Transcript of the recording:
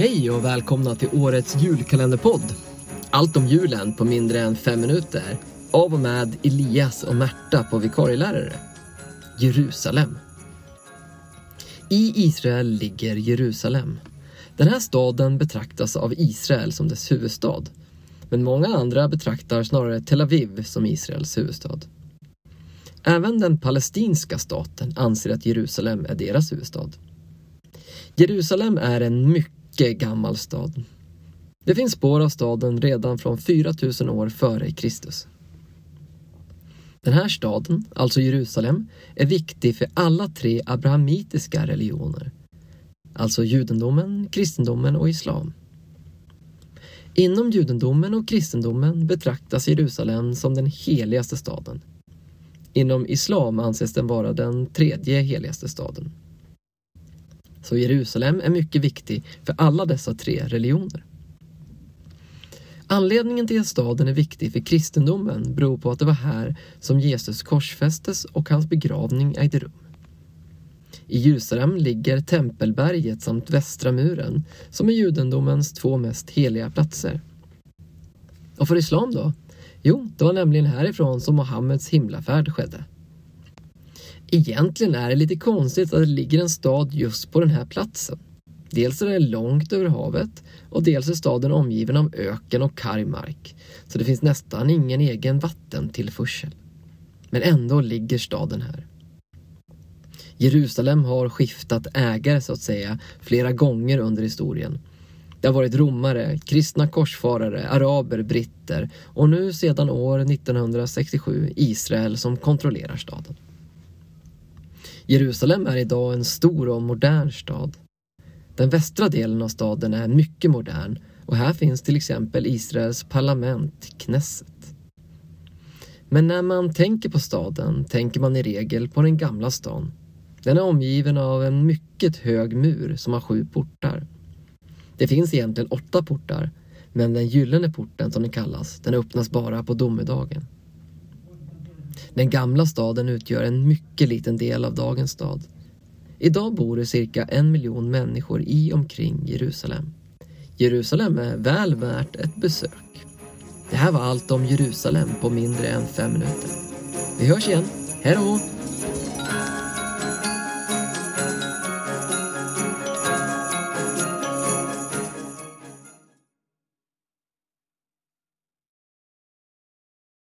Hej och välkomna till årets julkalenderpodd. Allt om julen på mindre än fem minuter. Av och med Elias och Märta på vikarielärare. Jerusalem. I Israel ligger Jerusalem. Den här staden betraktas av Israel som dess huvudstad. Men många andra betraktar snarare Tel Aviv som Israels huvudstad. Även den palestinska staten anser att Jerusalem är deras huvudstad. Jerusalem är en mycket gammal stad. Det finns spår av staden redan från 4000 år före Kristus. Den här staden, alltså Jerusalem, är viktig för alla tre abrahamitiska religioner. Alltså judendomen, kristendomen och islam. Inom judendomen och kristendomen betraktas Jerusalem som den heligaste staden. Inom islam anses den vara den tredje heligaste staden. Så Jerusalem är mycket viktig för alla dessa tre religioner. Anledningen till att staden är viktig för kristendomen beror på att det var här som Jesus korsfästes och hans begravning ägde rum. I Jerusalem ligger Tempelberget samt Västra muren som är judendomens två mest heliga platser. Och för islam då? Jo, det var nämligen härifrån som Mohammeds himlafärd skedde. Egentligen är det lite konstigt att det ligger en stad just på den här platsen. Dels är det långt över havet och dels är staden omgiven av öken och karg mark, så det finns nästan ingen egen vattentillförsel. Men ändå ligger staden här. Jerusalem har skiftat ägare så att säga flera gånger under historien. Det har varit romare, kristna korsfarare, araber, britter och nu sedan år 1967 Israel som kontrollerar staden. Jerusalem är idag en stor och modern stad. Den västra delen av staden är mycket modern och här finns till exempel Israels parlament, Knesset. Men när man tänker på staden tänker man i regel på den gamla stan. Den är omgiven av en mycket hög mur som har sju portar. Det finns egentligen åtta portar, men den gyllene porten som den kallas, den öppnas bara på domedagen. Den gamla staden utgör en mycket liten del av dagens stad. Idag bor det cirka en miljon människor i omkring Jerusalem. Jerusalem är väl värt ett besök. Det här var allt om Jerusalem på mindre än fem minuter. Vi hörs igen. Hej då!